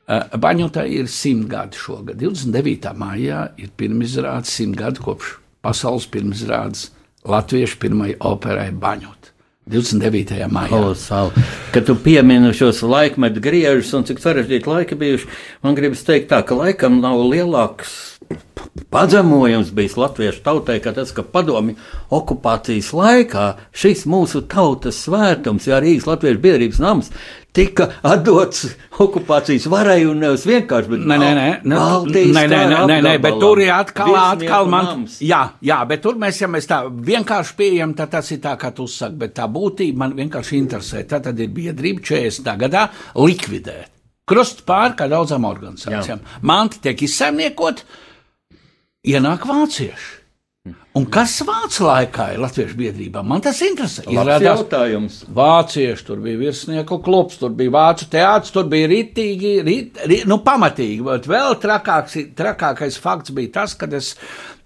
Baņotā ir simt gadi šogad. 29. maijā ir pirmizrādes simt gadi kopš pasaules pirmizrādes latviešu pirmajai operai Baņot. 29. maijā. Kolosāli. Kad tu piemini šos laikmetu griežus un cik sarežģīti laiki bijuši, man gribas teikt tā, ka laikam nav lielāks padzemojums bijis latviešu tautai, ka tas, ka padomi okupācijas laikā šis mūsu tautas svētums, jā, Rīgas Latviešu biedrības nams, tika atdots okupācijas varai un nevis vienkārši, bet Nē, nē, nē, nē, Baltijas nē, nē, nē, nē, nē, bet tur ir atkal, atkal man, nams. jā, jā, bet tur mēs, ja mēs tā vienkārši pieejam, tad tas ir tā, kā tu saki, bet tā būtība man vienkārši interesē. Tā tad ir biedrība 40. gadā likvidēt. Krustpār kā daudzām organizācijām. Manti tiek izsaimniekot, ienāk vācieši. Un kas vācu laikā ir latviešu biedrībā? Man tas interesē. Labs Izrādās- jautājums. Vācieši, tur bija virsnieku klubs, tur bija vācu teātris, tur bija ritīgi, rit, rit, nu, pamatīgi. Bet vēl trakāks, trakākais fakts bija tas, kad es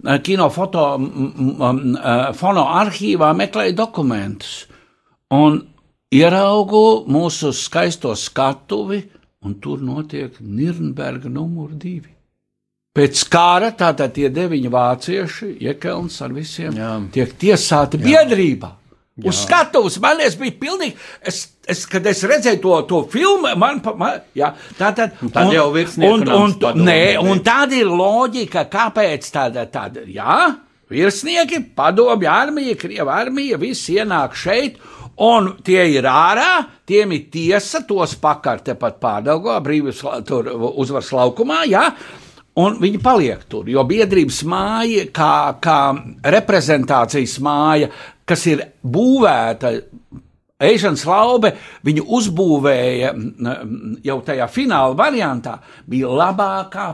eh, kinofoto eh, fono arhīvā meklēju dokumentus un ieraugu mūsu skaisto skatuvi, un tur notiek Nirnberga numur divi. Pēc kara tātad tie deviņi vācieši, Jekelns ar visiem, Jā. tiek tiesāti biedrībā. Uz skatuves man bija pilnīgi. Es, es, kad es redzēju to, to filmu, man, man jā, tā tad, tad jau virsnieku un, un, un, padomē nē, un tāda ir loģika, kāpēc tāda, tāda, jā, virsnieki, padomju armija, krieva armija, visi ienāk šeit. Un tie ir ārā, tiem ir tiesa, tos pakar tepat pārdaugo, brīvības la- tur uzvaras laukumā, jā. Un viņi paliek tur, jo biedrības māja, kā, kā reprezentācijas māja, kas ir būvēta, Eižans Laube viņu uzbūvēja jau tajā fināla variantā, bija labākā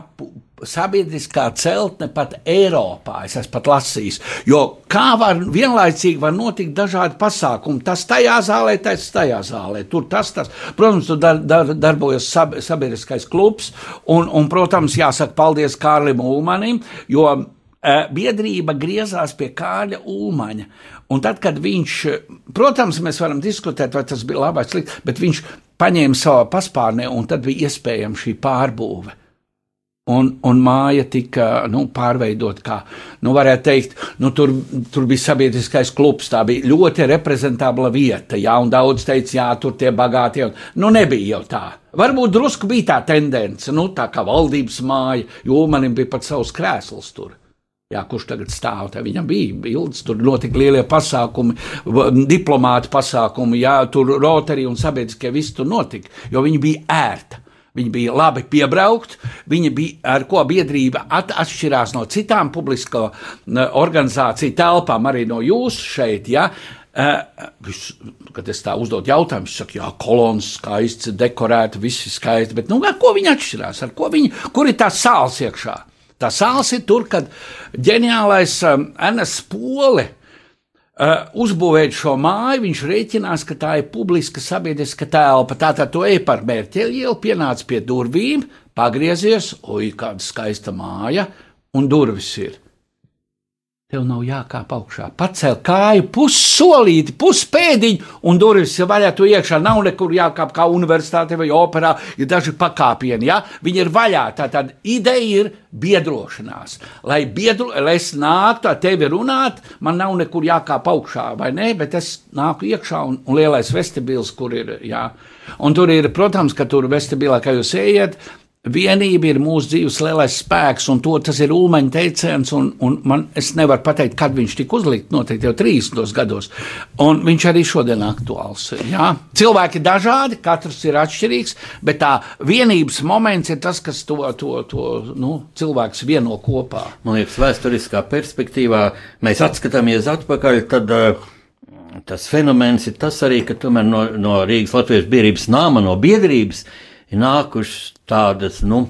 sabiedriskā celtne pat Eiropā. Es esmu pat lasījis, jo kā var vienlaicīgi var notikt dažādi pasākumi. Tas tajā zālē, tas tajā zālē, tur tas, tas. Protams, tur dar, dar, darbojas sab, sabiedriskais klubs, un, un, protams, jāsaka paldies Kārlim Ulmanim, jo biedrība griezās pie Kāļa Ulmaņa. Un tad, kad viņš, protams, mēs varam diskutēt, vai tas bija labi vai slikti, bet viņš paņēma savā paspārnē, un tad bija iespējama šī pārbūve. Un, un māja tika nu, pārveidot, kā nu, varētu teikt, nu, tur, tur bija sabiedriskais klubs. Tā bija ļoti reprezentabla vieta. Jā, un daudz teica, jā, tur tie bagātie. Nu, nebija jau tā. Varbūt drusku bija tā tendence, nu, tā kā valdības māja, jo manim bija pat savs krēsls tur. Jā, kurš tagad stāv? Tā viņam bija bildes, tur notika lielie pasākumi, diplomāti pasākumi, jā, tur rotari un sabiedriskie visi tur notika, jo viņi bija ērti. Viņi bija labi piebraukt, viņi bija ar ko biedrība at, atšķirās no citām publisko organizāciju telpām, arī no jūsu šeit. Ja? Vis, kad es tā uzdodu jautājumu, es saku, jā, kolons skaists, dekorēta, viss ir skaisti, bet nu, ar ko viņi atšķirās? Viņi, kur ir tā sāls iekšā? Tā sāls ir tur, kad ģeniālais um, Ernsts Pole Uh, uzbūvēt šo māju, viņš rēķinās, ka tā ir publiska sabiedriska telpa. Tātad tu ej par Mērķeļu ielu, pienāc pie durvīm, pagriezies, oi, kāda skaista māja, un durvis ir. Tev nav jākāp augšā. Pacēl kāju, pussolīti, puspēdiņu, un durvis ir vaļā. Tu iekšā nav nekur jākāp kā universitāte vai operā, ir daži pakāpieni. Ja? Viņi ir vaļā. Tā tad ideja ir biedrošanās. Lai, biedru, lai es nāktu ar tevi runāt, man nav nekur jākāp augšā, vai ne? Bet es nāku iekšā un, un lielais vestibils, kur ir. Jā. Un tur ir, protams, ka tur vestibilā, kā jūs ejat, Vienība ir mūsu dzīves lielais spēks, un to, tas ir ulmaņa teiciens. Un, un man, es nevaru pateikt, kad viņš tika uzlikts, noteikti jau 30 gados. Un viņš arī šodien ir aktuāls. Jā. Cilvēki ir dažādi, katrs ir atšķirīgs, bet tā vienības moments ir tas, kas to, to, to nu, cilvēks vieno kopā. Man liekas, vēsturiskā perspektīvā mēs atskatāmies atpakaļ. Tad, uh, Tas fenomens ir tas arī, ka tomēr no, no Rīgas Latvijas biedrības nama, no biedrības ir nākušas tādas, nu,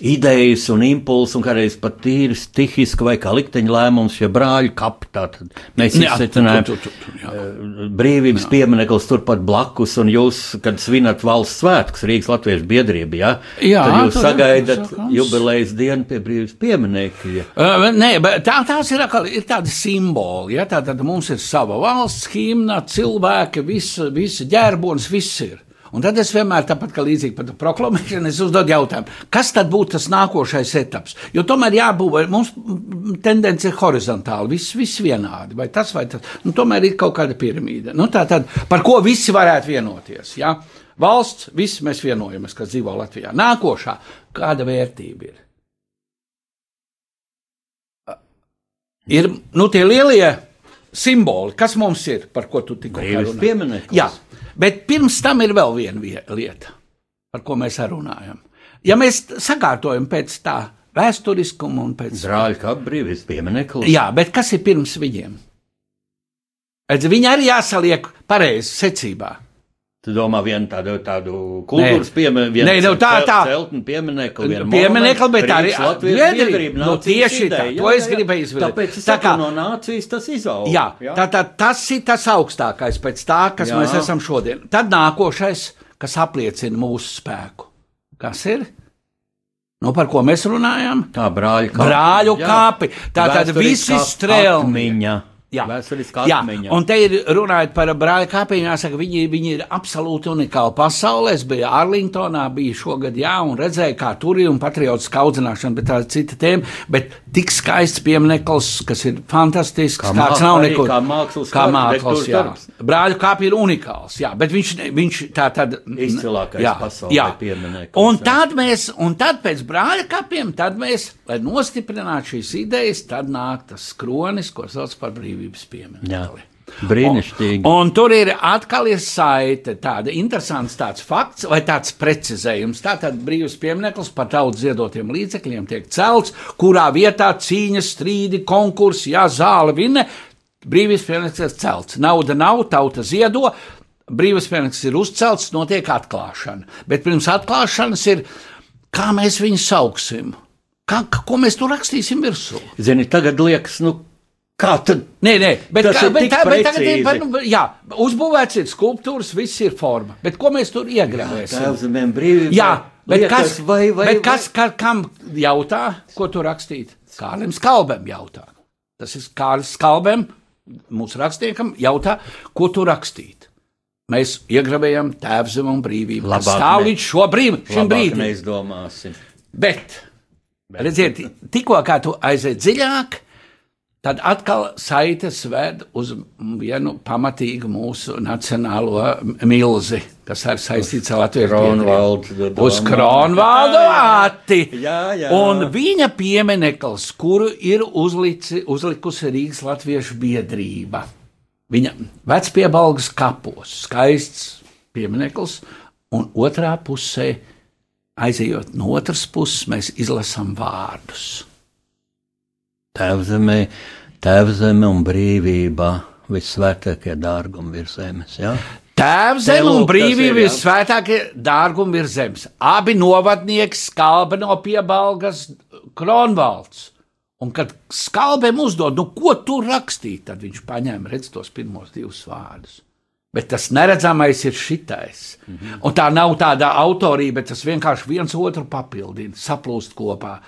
idejas un impulsi, un kādreiz pat tīri stihiski vai kā likteņa lēmums, ja brāļu kapi. Tātad mēs izsecinājām eh, brīvības jā. piemineklis turpat blakus, un jūs, kad svinat valsts svētkus, Rīgas Latviešu biedrība, ja, jā, tad jūs sagaidat jubilejas dienu pie brīvības pieminekļa. Uh, nē, bet tā, tās ir, ir tādi simboli, ja, tātad mums ir sava valsts himna, cilvēki, visi, visi ģērbonis, viss ir. Un tad es vienmēr, tāpat kā līdzīgi par proklamēšanu, es uzdodu jautājumu, kas tad būtu tas nākošais etaps? Jo tomēr jābūt, mums tendence ir horizontāli, viss, viss vienādi, vai tas, vai tas. Nu, tomēr ir kaut kāda piramīda. Nu, tā tad, par ko visi varētu vienoties? Ja? Valsts, visi mēs vienojamies, kas dzīvo Latvijā. Nākošā, kāda vērtība ir? Ir nu, tie lielie simboli, kas mums ir, par ko tu tikko pieminēji. Jā, Bet pirms tam ir vēl viena lieta, par ko mēs runājam. Ja mēs sakārtojam pēc tā vēsturiskuma un pēc brāļa brīvības piemineklis. Jā, bet kas ir pirms viņiem? Redz, viņi arī jāsaliek pareizi secībā. Tu domā, vienu tādu, tādu kultūras pieminiektu, Nē, nu tā, tā. celtni pieminekli, vienu pieminekli, bet arī biedrība. Nu, tieši tā, to es gribēju izvilkt. Tāpēc es tā kā no nācijas tas izaug. Jā, jā. Tā, tā, tas ir tas augstākais pēc tā, kas jā. mēs esam šodien. Tad nākošais, kas apliecina mūsu spēku. Kas ir? Nu, par ko mēs runājam? Tā brāļu kāpi. Brāļu kāpi. Tā tad visi strēlmiņa. Jā, jā, un te ir runājot par brāļa kāpiem, jāsaka, viņi, viņi ir absolūti unikāli pasaulē. Es biju Arlingtonā, biju šogad, jā, un redzēju, kā tur ir un patriotiska audzināšana, bet tā ir cita tēma. Bet tik skaists piemineklis, kas ir fantastisks, kā kāds nav nekur. Kā mākslas, kā mākslas jā. Brāļu kāpi ir unikāls, jā, bet viņš, viņš tā tad. Izcilākais jā, pasaulē jā. piemineklis. Un tad mēs, un tad pēc brāļa kāpiem, tad mēs, lai nostiprinātu šīs idejas, tad nāk tas kronis, ko sauc par brīvību brīvības pieminekli. Brīnišķīgi. Un, un tur ir atkal ir saite, tāda interesants tāds fakts vai tāds precizējums. Tātad brīvs piemineklis par tautas ziedotiem līdzekļiem tiek celts, kurā vietā cīņas, strīdi, konkursi, jā, zāle vinne. Brīvs piemineklis ir celts. Nauda nav, tauta ziedo. Brīvs piemineklis ir uzcelts, notiek atklāšana. Bet pirms atklāšanas ir, kā mēs viņu sauksim? Kā, ko mēs tur rakstīsim virsū? Zini, tagad liekas, nu, Kā tad? Nē, nē, bet, kā, bet, tā, bet tagad ir, nu, jā, uzbūvēts ir skulptūras, viss ir forma. Bet ko mēs tur iegremēsim? Tēvzemēm brīvība. Jā, bet liekas, kas, vai, vai, bet kas vai? kam jautā, ko tu rakstīt? Kārlim Skalbem jautā. Tas ir Kārlis Skalbem, mūsu rakstniekam, jautā, ko tu rakstīt. Mēs iegremējam tēvzemu un brīvību. Labāk stāv līdz šo brīdim, šim brīdim. Mēs domāsim. Bet, bet, redziet, tikko kā tu aiziet dziļāk, Tad atkal saites ved uz vienu pamatīgu mūsu nacionālo milzi, kas ir saistīts ar Latvijas Kronvaldu. Uz Kronvaldu āti. Jā, jā. Un viņa piemineklis, kuru ir uzlici, uzlikusi Rīgas Latviešu biedrība. Viņa vecpiebalgas kapos, skaists piemineklis, un otrā pusē, aizejot no otras puses, mēs izlasām vārdus Tēvzemē, tēvzeme un brīvība, vissvētākie dārgumi virs zemes. Ja? Tēvzeme un brīvība ir svētākie dārgumi virs zemes. Abi novadnieki skalba no piebalgas Kronvalds Un kad skalbēm uzdod, nu, ko tur rakstīt, tad viņš paņēma redz tos pirmos divus vārdus. Bet tas neredzamais ir šitais. Mm -hmm. Un tā nav tāda autorība, bet tas vienkārši viens otru papildina, saplūst kopā.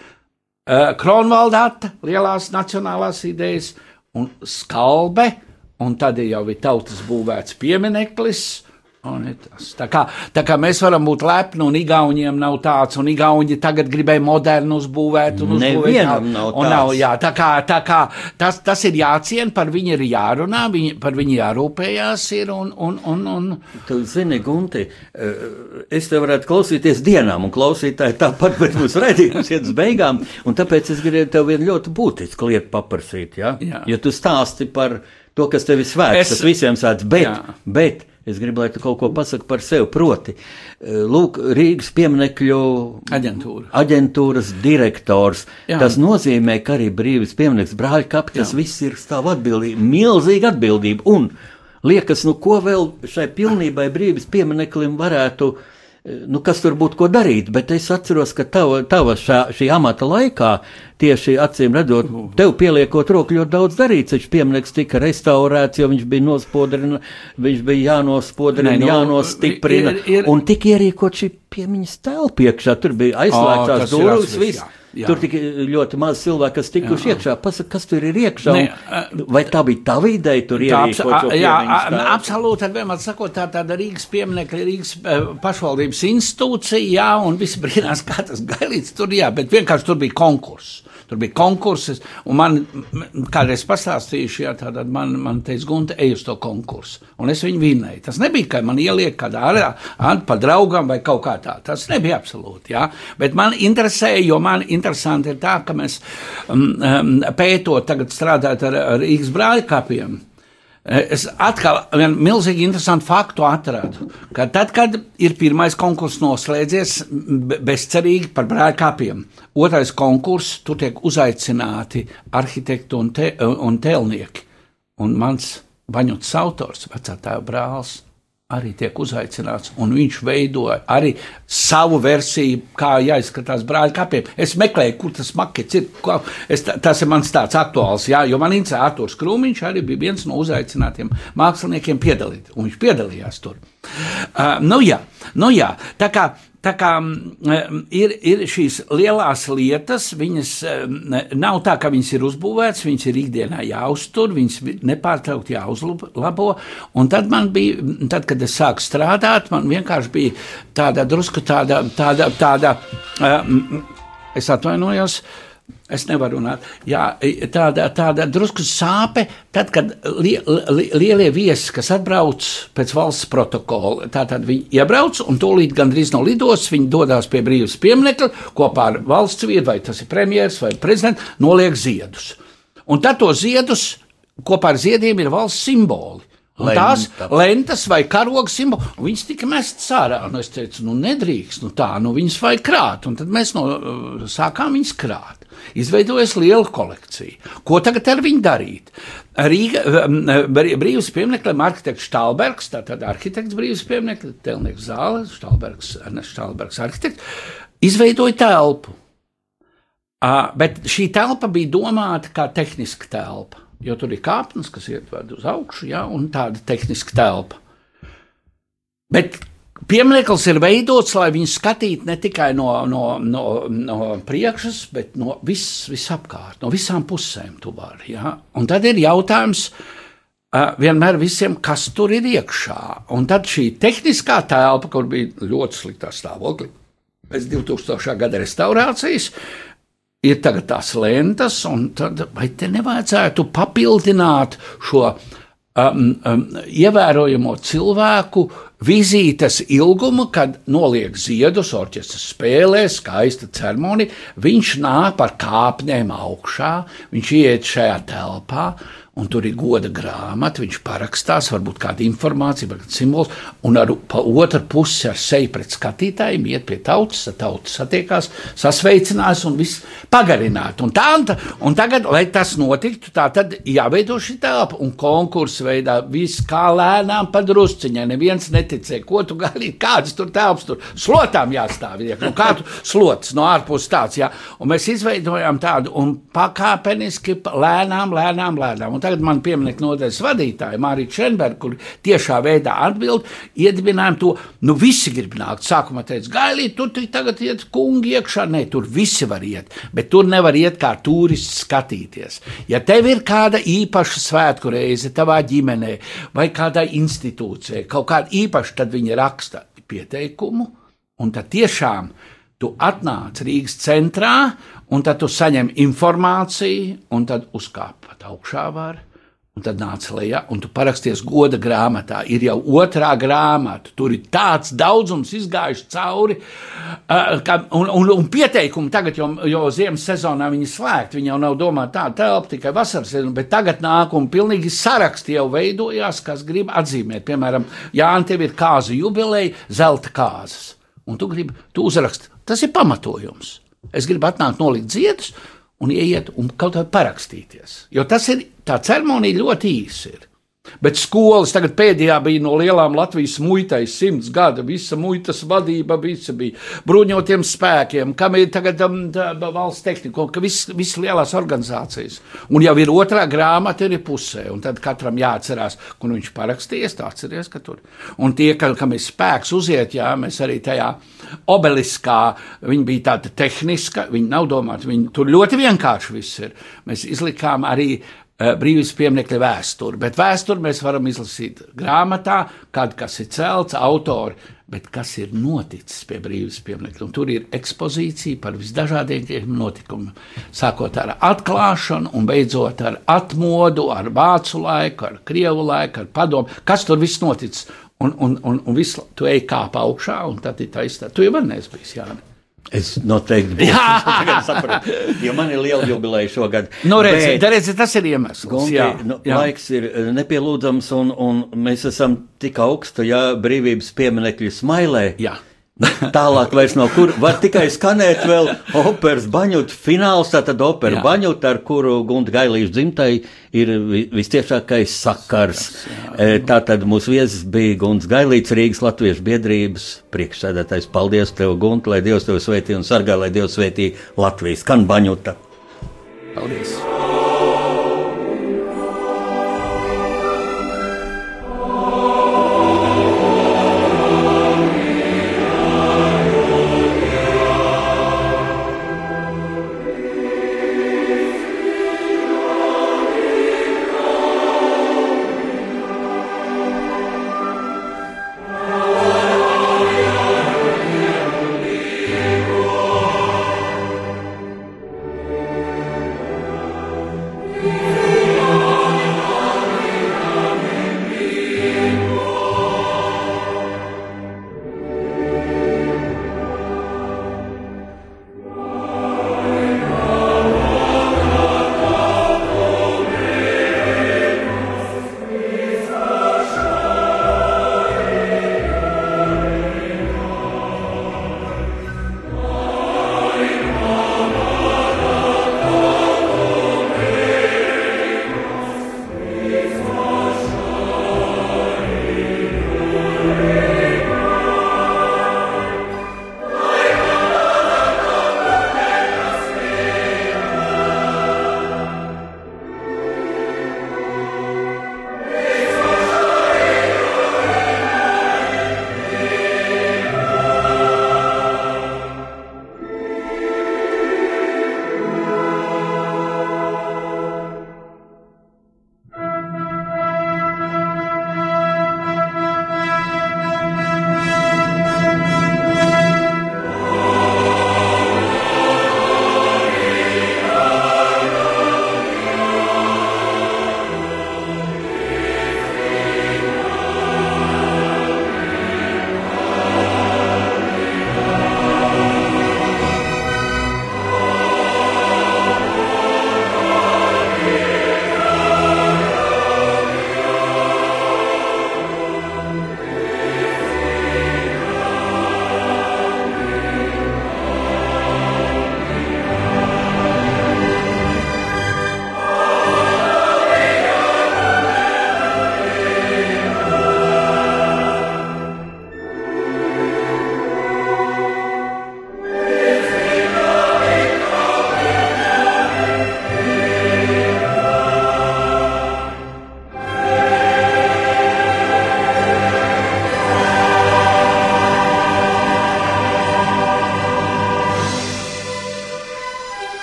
Uh, Kronvaldāta, lielās nacionālās idejas un skalbe, un tad jau ir tautas būvēts piemineklis, Tā kā, tā kā mēs varam būt lepni, un Igauniem nav tāds, un Igauni tagad gribēja modernu uzbūvēt, un uzbūvēt Nevienam nav tāds. nav, jā, tā kā, tā kā tas, tas ir jāciena, par viņu ir jārunā, viņi, par viņu jārūpējās ir, un, un, un, un Tu zini, Gunti, eh, es te varētu klausīties dienām, un klausītāji tāpat, bet mums redzījums iet uz beigām, un tāpēc es gribēju tev vienu ļoti būtisku lietu paprasīt, ja? Jā. Ja tu stāsti par to, kas tev ir svēts, Es- tas visiem sāc, bet, Jā. bet es gribu, lai tu kaut ko pasaki par sevi, proti, eh, lūk, Rīgas pieminekļu aģentūra. aģentūras direktors. Jā. Tas nozīmē, ka arī brīvs piemineklis brāļa kapi, tas viss ir stāv atbildība, milzīga atbildība. Un liekas, nu ko vēl šai pilnībai brīvs piemineklim varētu. eh, Nu, kas tur būtu ko darīt, bet es atceros, ka tava, tava šā, šī amata laikā, tieši acīm redzot, tev pieliekot roku ļoti daudz darīts. Viņš piemineklis tika restaurēts, jo viņš bija nospodrināts, viņš bija jānospodrina, Nē, nu, jānostiprina. ir- ir- Un tika ierīkot šī piemiņas telpa iekšā, tur bija aizslēgtās durvis, viss. jā, jā. Tur tika ļoti maz cilvēku, kas tikuši iekšā. Pasaka, kas tur ir iekšā? Ne, un- Vai tā bija tava ideja tur Tā ierīkot abs- jā, telpu? absolūti. ar Vienmēr sakot, tā tāda Rīgas pieminekļa, Rīgas eh, pašvaldības institūcija, jā, un visi brīnās, kā tas [laughs] gailīts tur, jā, bet vienkārši tur bija konkurss. Tur bija konkurss, man kādreiz pastāstījuši, jā, tātad man, man teica, Gunte, ej uz to konkursu. Un es viņu vinnēju. Tas nebija, ka man ieliek kādā ārā, ārā pa draugam vai kaut kā tā. Tas nebija absolūti, jā. Bet man interesēja, jo man interesanti ir tā, ka mēs um, um, pētot tagad strādāt ar, ar Rīgas brāļu kapiem. Es atkal vienu milzīgi interesantu faktu atradu, ka tad, kad ir pirmais konkurss noslēdzies be- bezcerīgi par brāļu kapiem, otrais konkurss, tur tiek uzaicināti arhitekti un, te, un tēlnieki. Un mans baņots autors, vecā tēva brālis, arī tiek uzaicināts, un viņš veidoja arī savu versiju, kā jāizskatās brāļa kapiem. Es meklēju, kur tas makets ir. Es, tas ir mans tāds aktuāls, jā, jo man interesē Artūrs Krūmiņš, arī bija viens no uzaicinātiem māksliniekiem piedalīt, un viņš piedalījās tur. Uh, nu jā, nu jā, tā kā Tā kā mm, ir, ir šīs lielās lietas, viņas mm, nav tā, ka viņas ir uzbūvētas, viņas ir ikdienā jāuztur, viņas vi- nepārtraukti jāuzlabo. Un tad man bija, tad, kad es sāku strādāt, man vienkārši bija tāda drusku tāda, tāda, tāda es atvainojos. Es nevaru runāt. Jā, tāda, tāda drusku sāpe, tad, kad li, li, lielie viesi, kas atbrauc pēc valsts protokola, tātad viņi iebrauc un tūlīt gandrīz no lidos, viņi dodas pie brīvības pieminekļa kopā ar valsts vietu, vai tas ir premjeras vai prezidents, noliek ziedus. Un tad tos ziedus kopā ar ziediem ir valsts simboli. Un tās Lenta. lentas vai karoga simboli, viņas tika mestas ārā. Un es teicu, nu nedrīkst, nu tā, nu viņas vajag krāt. Un tad mēs no, uh, sākām viņas krāt. Izveidojas liela kolekcija. Ko tagad ar viņu darīt? Rīga, um, brī- brīvs piemineklim arhitekts Štālbergs, tātad arhitekts brīvs piemineklis, Telnieks Zāle, Štālbergs, Ernests Štālbergs arhitekts, izveidoja telpu. Uh, bet šī telpa bija domāta kā tehniska telpa, jo tur ir kāpnes, kas iet ved uz augšu, ja, un tāda tehniska telpa. Bet piemineklis ir veidots, lai viņu skatītu ne tikai no, no, no, no priekšas, bet no vis, visapkārt, no visām pusēm. tu vari, Ja? Un tad ir jautājums. Uh, vienmēr visiem, kas tur ir iekšā. Un tad šī tehniskā telpa, kur bija ļoti sliktā stāvoklī, pēc 2000. gada restaurācijas, ir tagad tās lentas, un tad vai te nevajadzētu papildināt šo um, um, ievērojamo cilvēku vizītes ilgumu, kad noliek ziedus, orķestris spēlē, skaista ceremonija, viņš nāk par kāpnēm augšā, viņš iet šajā telpā. Un tur ir goda grāmata, viņš parakstās, varbūt kāda informācija, varbūt simbols, un ar pa otru pusi ar seju pret skatītājiem iet pie tautas, ar tautu satiekās, sasveicinās un viss pagarināt. Un, tā, un, tā, un tagad, lai tas notiktu, tā tad jāveido šī telpa un konkursu veidā, viss kā lēnām padrusciņā, neviens neticēja, ko tu gaidīji, kādas tur telpas, tur slotām jāstāv. Ja? Nu, kā tu slots no ārpuses tāds, jā. Un mēs izveidojām tādu un pakāpeniski lēnām, lēnām, lēnām. Un tagad man pieminekļa nodaļas vadītāja Mārija Čenberga, kur tiešā veidā atbild, iedibinājām to, nu visi grib nākt. Sākumā teica, gailīt, tur tagad iet kungi iekšā. Nē, tur visi var iet, bet tur nevar iet kā turists skatīties. Ja tev ir kāda īpaša svētku reize tavā ģimenē vai kādai institūcijai, kaut kāda īpaša, tad viņi raksta pieteikumu, un tad tiešām tu atnāc Rīgas centrā, un tad tu saņem informāciju, un tad uzkāp pat augšā var. Un tad nāca lejā, un tu paraksties goda grāmatā. Ir jau otrā grāmata, tur ir tāds daudzums izgājuši cauri. Uh, ka, un, un, un pieteikumi tagad, jo, jo ziemas sezonā viņi slēgt, viņi jau nav domāti tāda telpa tikai vasaras sezonā, bet tagad nāk un pilnīgi saraksti jau veidojās, kas grib atzīmēt. Piemēram, Jānis, tev ir kāzu jubileja, zelta kāzas, un tu gribi, tu uzrakst, tas ir pamatojums. Es gribu atnākt nolikt ziedus un ieiet un kaut kā parakstīties. Jo tas ir tā ceremonija ļoti īsa. Bet skolas tagad pēdējā bija no lielām Latvijas muitai, simts gada, visa muitas vadība, visa bija bruņotiem spēkiem, kam ir tagad um, tā, valsts tehnika, ka viss vis lielās organizācijas. Un jau ir otrā grāmata, ir pusē, un tad katram jāatcerās, kur viņš parakstījies, tā atceries, ka tur. Un tie, ka, kam ir spēks uziet, jā, mēs arī tajā obeliskā, viņi bija tāda tehniska, viņi nav domāti, viņi tur ļoti vienkārši viss ir. Mēs izlikām arī Eh, brīvības pieminiekļa vēsturi. Bet vēsturi mēs varam izlasīt grāmatā, kad kas ir celts, autori, bet kas ir noticis pie brīvības pieminiekļa. Un tur ir ekspozīcija par visdažādākajiem notikumiem. Sākot ar atklāšanu un beidzot ar atmodu, ar vācu laiku, ar krievu laiku, ar padomu. Kas tur viss noticis? Un, un, un, un viss, tu ej kāpā augšā, un tad ir taisnība. Tu jau neesi bijis Jānis. Es noteikti būšu. [laughs] jo man ir liela jubileja šogad. Nu, redzi, Bet, redzi, tas ir iemesls. Gunti, jā, nu, jā. Laiks ir eh, nepielūdzams, un, un mēs esam tik augstu, ja brīvības pieminekļu smailē. Jā. Tālāk vairs nav kur. Var tikai skanēt vēl operas baņuta fināls, tātad opera jā. baņuta, ar kuru Gunta Gailīša dzimtai ir vistiešākais sakars. Jā. E, tātad mūsu viesis bija Gunts Gailīts, Rīgas Latviešu biedrības priekšsēdētājs. Paldies tev, Gunta, lai Dievs tevi svētī un sargā, lai Dievs svētī Latvijas kan baņuta. Paldies!